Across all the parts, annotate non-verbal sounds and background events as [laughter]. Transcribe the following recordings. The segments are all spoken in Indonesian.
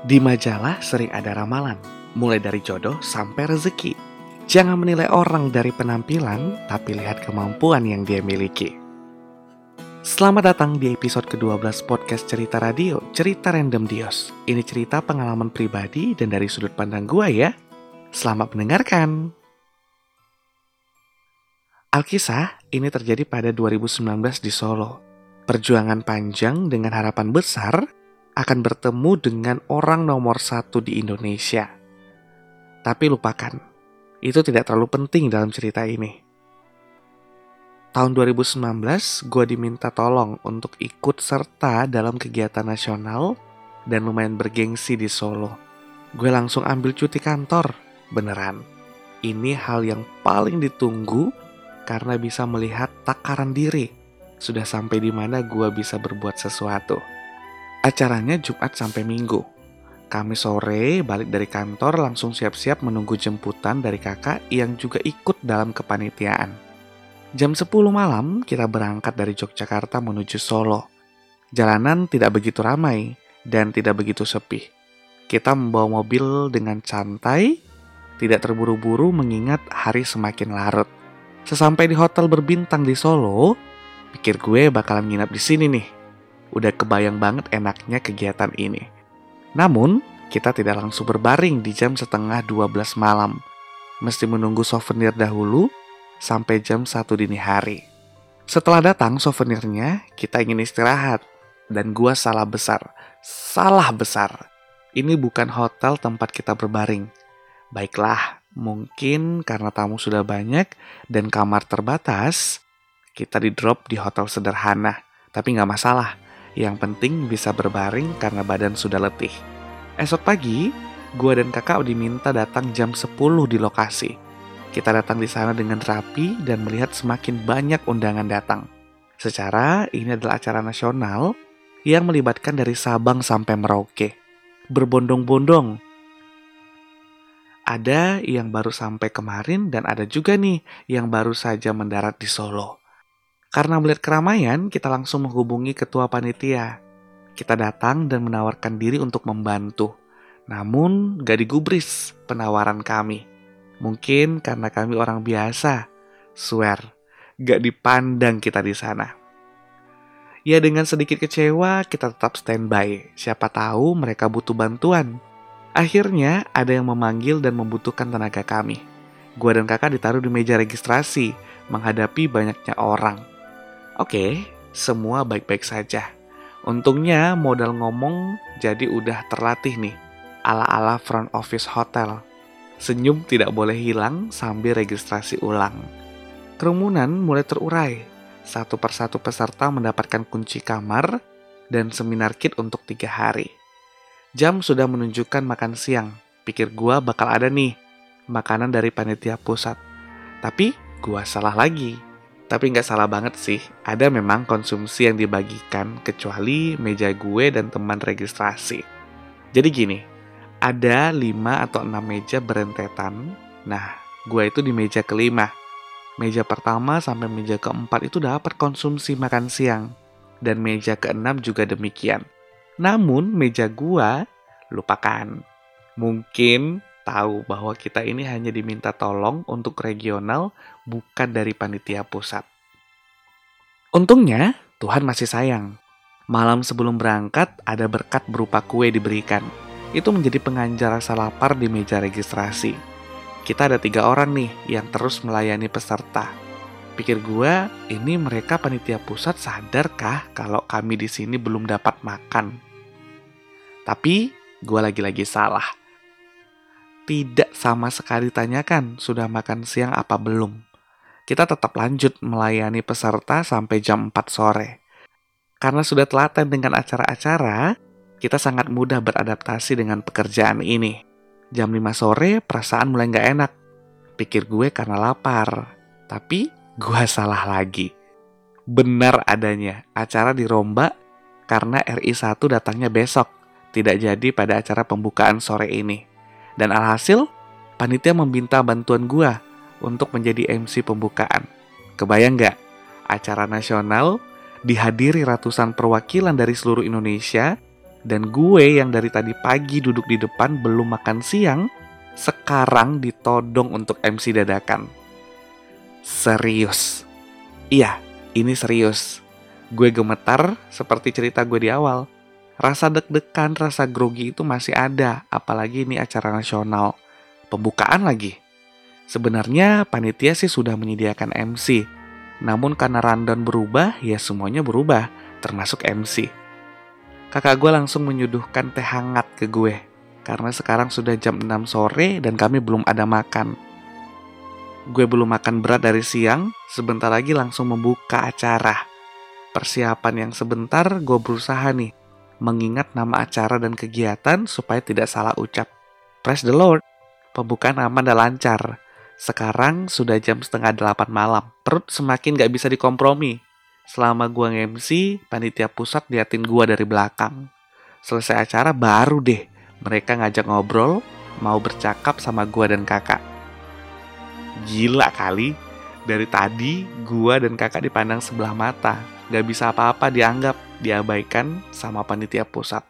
Di majalah sering ada ramalan, mulai dari jodoh sampai rezeki. Jangan menilai orang dari penampilan, tapi lihat kemampuan yang dia miliki. Selamat datang di episode ke-12 podcast cerita radio, Cerita Random Dios. Ini cerita pengalaman pribadi dan dari sudut pandang gua ya. Selamat mendengarkan. Alkisah ini terjadi pada 2019 di Solo. Perjuangan panjang dengan harapan besar akan bertemu dengan orang nomor satu di Indonesia. Tapi lupakan, itu tidak terlalu penting dalam cerita ini. Tahun 2019, gue diminta tolong untuk ikut serta dalam kegiatan nasional dan lumayan bergengsi di Solo. Gue langsung ambil cuti kantor, beneran. Ini hal yang paling ditunggu karena bisa melihat takaran diri. Sudah sampai di mana gue bisa berbuat sesuatu. Acaranya Jumat sampai Minggu. Kami sore balik dari kantor langsung siap-siap menunggu jemputan dari kakak yang juga ikut dalam kepanitiaan. Jam 10 malam kita berangkat dari Yogyakarta menuju Solo. Jalanan tidak begitu ramai dan tidak begitu sepi. Kita membawa mobil dengan santai, tidak terburu-buru mengingat hari semakin larut. Sesampai di hotel berbintang di Solo, pikir gue bakalan nginap di sini nih. Udah kebayang banget enaknya kegiatan ini. Namun, kita tidak langsung berbaring di jam setengah 12 malam. Mesti menunggu souvenir dahulu sampai jam 1 dini hari. Setelah datang souvenirnya, kita ingin istirahat. Dan gua salah besar. Salah besar. Ini bukan hotel tempat kita berbaring. Baiklah, Mungkin karena tamu sudah banyak dan kamar terbatas, kita di drop di hotel sederhana. Tapi nggak masalah, yang penting bisa berbaring karena badan sudah letih. Esok pagi, gua dan kakak diminta datang jam 10 di lokasi. Kita datang di sana dengan rapi dan melihat semakin banyak undangan datang. Secara ini adalah acara nasional yang melibatkan dari Sabang sampai Merauke. Berbondong-bondong ada yang baru sampai kemarin dan ada juga nih yang baru saja mendarat di Solo. Karena melihat keramaian, kita langsung menghubungi ketua panitia. Kita datang dan menawarkan diri untuk membantu. Namun, gak digubris penawaran kami. Mungkin karena kami orang biasa. Swear, gak dipandang kita di sana. Ya dengan sedikit kecewa, kita tetap standby. Siapa tahu mereka butuh bantuan. Akhirnya ada yang memanggil dan membutuhkan tenaga kami. Gua dan kakak ditaruh di meja registrasi, menghadapi banyaknya orang. Oke, semua baik-baik saja. Untungnya modal ngomong jadi udah terlatih nih, ala-ala front office hotel. Senyum tidak boleh hilang sambil registrasi ulang. Kerumunan mulai terurai. Satu persatu peserta mendapatkan kunci kamar dan seminar kit untuk tiga hari. Jam sudah menunjukkan makan siang. Pikir gua bakal ada nih makanan dari panitia pusat. Tapi gua salah lagi. Tapi nggak salah banget sih. Ada memang konsumsi yang dibagikan kecuali meja gue dan teman registrasi. Jadi gini, ada 5 atau 6 meja berentetan. Nah, gue itu di meja kelima. Meja pertama sampai meja keempat itu dapat konsumsi makan siang. Dan meja keenam juga demikian. Namun meja gua lupakan. Mungkin tahu bahwa kita ini hanya diminta tolong untuk regional bukan dari panitia pusat. Untungnya Tuhan masih sayang. Malam sebelum berangkat ada berkat berupa kue diberikan. Itu menjadi penganjar rasa lapar di meja registrasi. Kita ada tiga orang nih yang terus melayani peserta. Pikir gua, ini mereka panitia pusat sadarkah kalau kami di sini belum dapat makan? Tapi gue lagi-lagi salah. Tidak sama sekali tanyakan sudah makan siang apa belum. Kita tetap lanjut melayani peserta sampai jam 4 sore. Karena sudah telaten dengan acara-acara, kita sangat mudah beradaptasi dengan pekerjaan ini. Jam 5 sore perasaan mulai nggak enak. Pikir gue karena lapar. Tapi gue [laughs] salah lagi. Benar adanya, acara dirombak karena RI 1 datangnya besok tidak jadi pada acara pembukaan sore ini. Dan alhasil, panitia meminta bantuan gua untuk menjadi MC pembukaan. Kebayang nggak? Acara nasional dihadiri ratusan perwakilan dari seluruh Indonesia Dan gue yang dari tadi pagi duduk di depan belum makan siang, sekarang ditodong untuk MC dadakan. Serius. Iya, ini serius. Gue gemetar seperti cerita gue di awal. Rasa deg-degan, rasa grogi itu masih ada, apalagi ini acara nasional. Pembukaan lagi. Sebenarnya panitia sih sudah menyediakan MC, namun karena rundown berubah, ya semuanya berubah, termasuk MC. Kakak gue langsung menyuduhkan teh hangat ke gue, karena sekarang sudah jam 6 sore dan kami belum ada makan. Gue belum makan berat dari siang, sebentar lagi langsung membuka acara. Persiapan yang sebentar gue berusaha nih, mengingat nama acara dan kegiatan supaya tidak salah ucap. Praise the Lord, pembukaan aman dan lancar. Sekarang sudah jam setengah delapan malam, perut semakin gak bisa dikompromi. Selama gua nge-MC, panitia pusat liatin gua dari belakang. Selesai acara baru deh mereka ngajak ngobrol, mau bercakap sama gua dan kakak. Gila kali, dari tadi gua dan kakak dipandang sebelah mata, gak bisa apa-apa dianggap, diabaikan sama panitia pusat.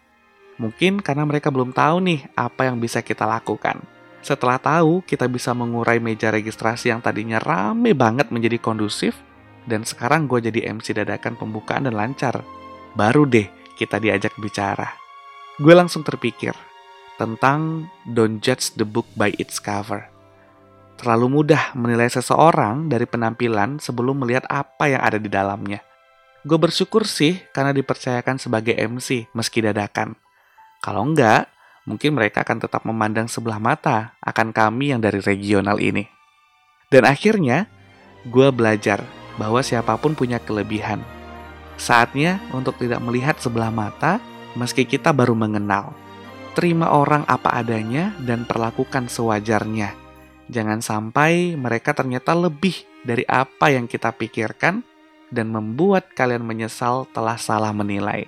Mungkin karena mereka belum tahu nih apa yang bisa kita lakukan. Setelah tahu, kita bisa mengurai meja registrasi yang tadinya rame banget menjadi kondusif, dan sekarang gue jadi MC dadakan pembukaan dan lancar. Baru deh kita diajak bicara. Gue langsung terpikir tentang don't judge the book by its cover. Terlalu mudah menilai seseorang dari penampilan sebelum melihat apa yang ada di dalamnya. Gue bersyukur sih karena dipercayakan sebagai MC meski dadakan. Kalau enggak, mungkin mereka akan tetap memandang sebelah mata akan kami yang dari regional ini. Dan akhirnya, gue belajar bahwa siapa pun punya kelebihan. Saatnya untuk tidak melihat sebelah mata meski kita baru mengenal. Terima orang apa adanya dan perlakukan sewajarnya. Jangan sampai mereka ternyata lebih dari apa yang kita pikirkan dan membuat kalian menyesal telah salah menilai.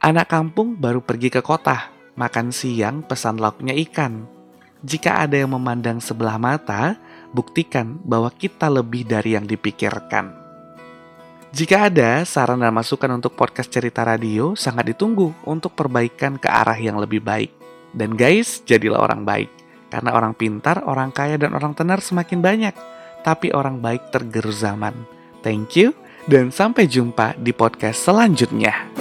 Anak kampung baru pergi ke kota, makan siang pesan lauknya ikan. Jika ada yang memandang sebelah mata, buktikan bahwa kita lebih dari yang dipikirkan. Jika ada saran dan masukan untuk podcast cerita radio, sangat ditunggu untuk perbaikan ke arah yang lebih baik. Dan guys, jadilah orang baik. Karena orang pintar, orang kaya, dan orang tenar semakin banyak. Tapi orang baik tergerus zaman. Thank you, dan sampai jumpa di podcast selanjutnya.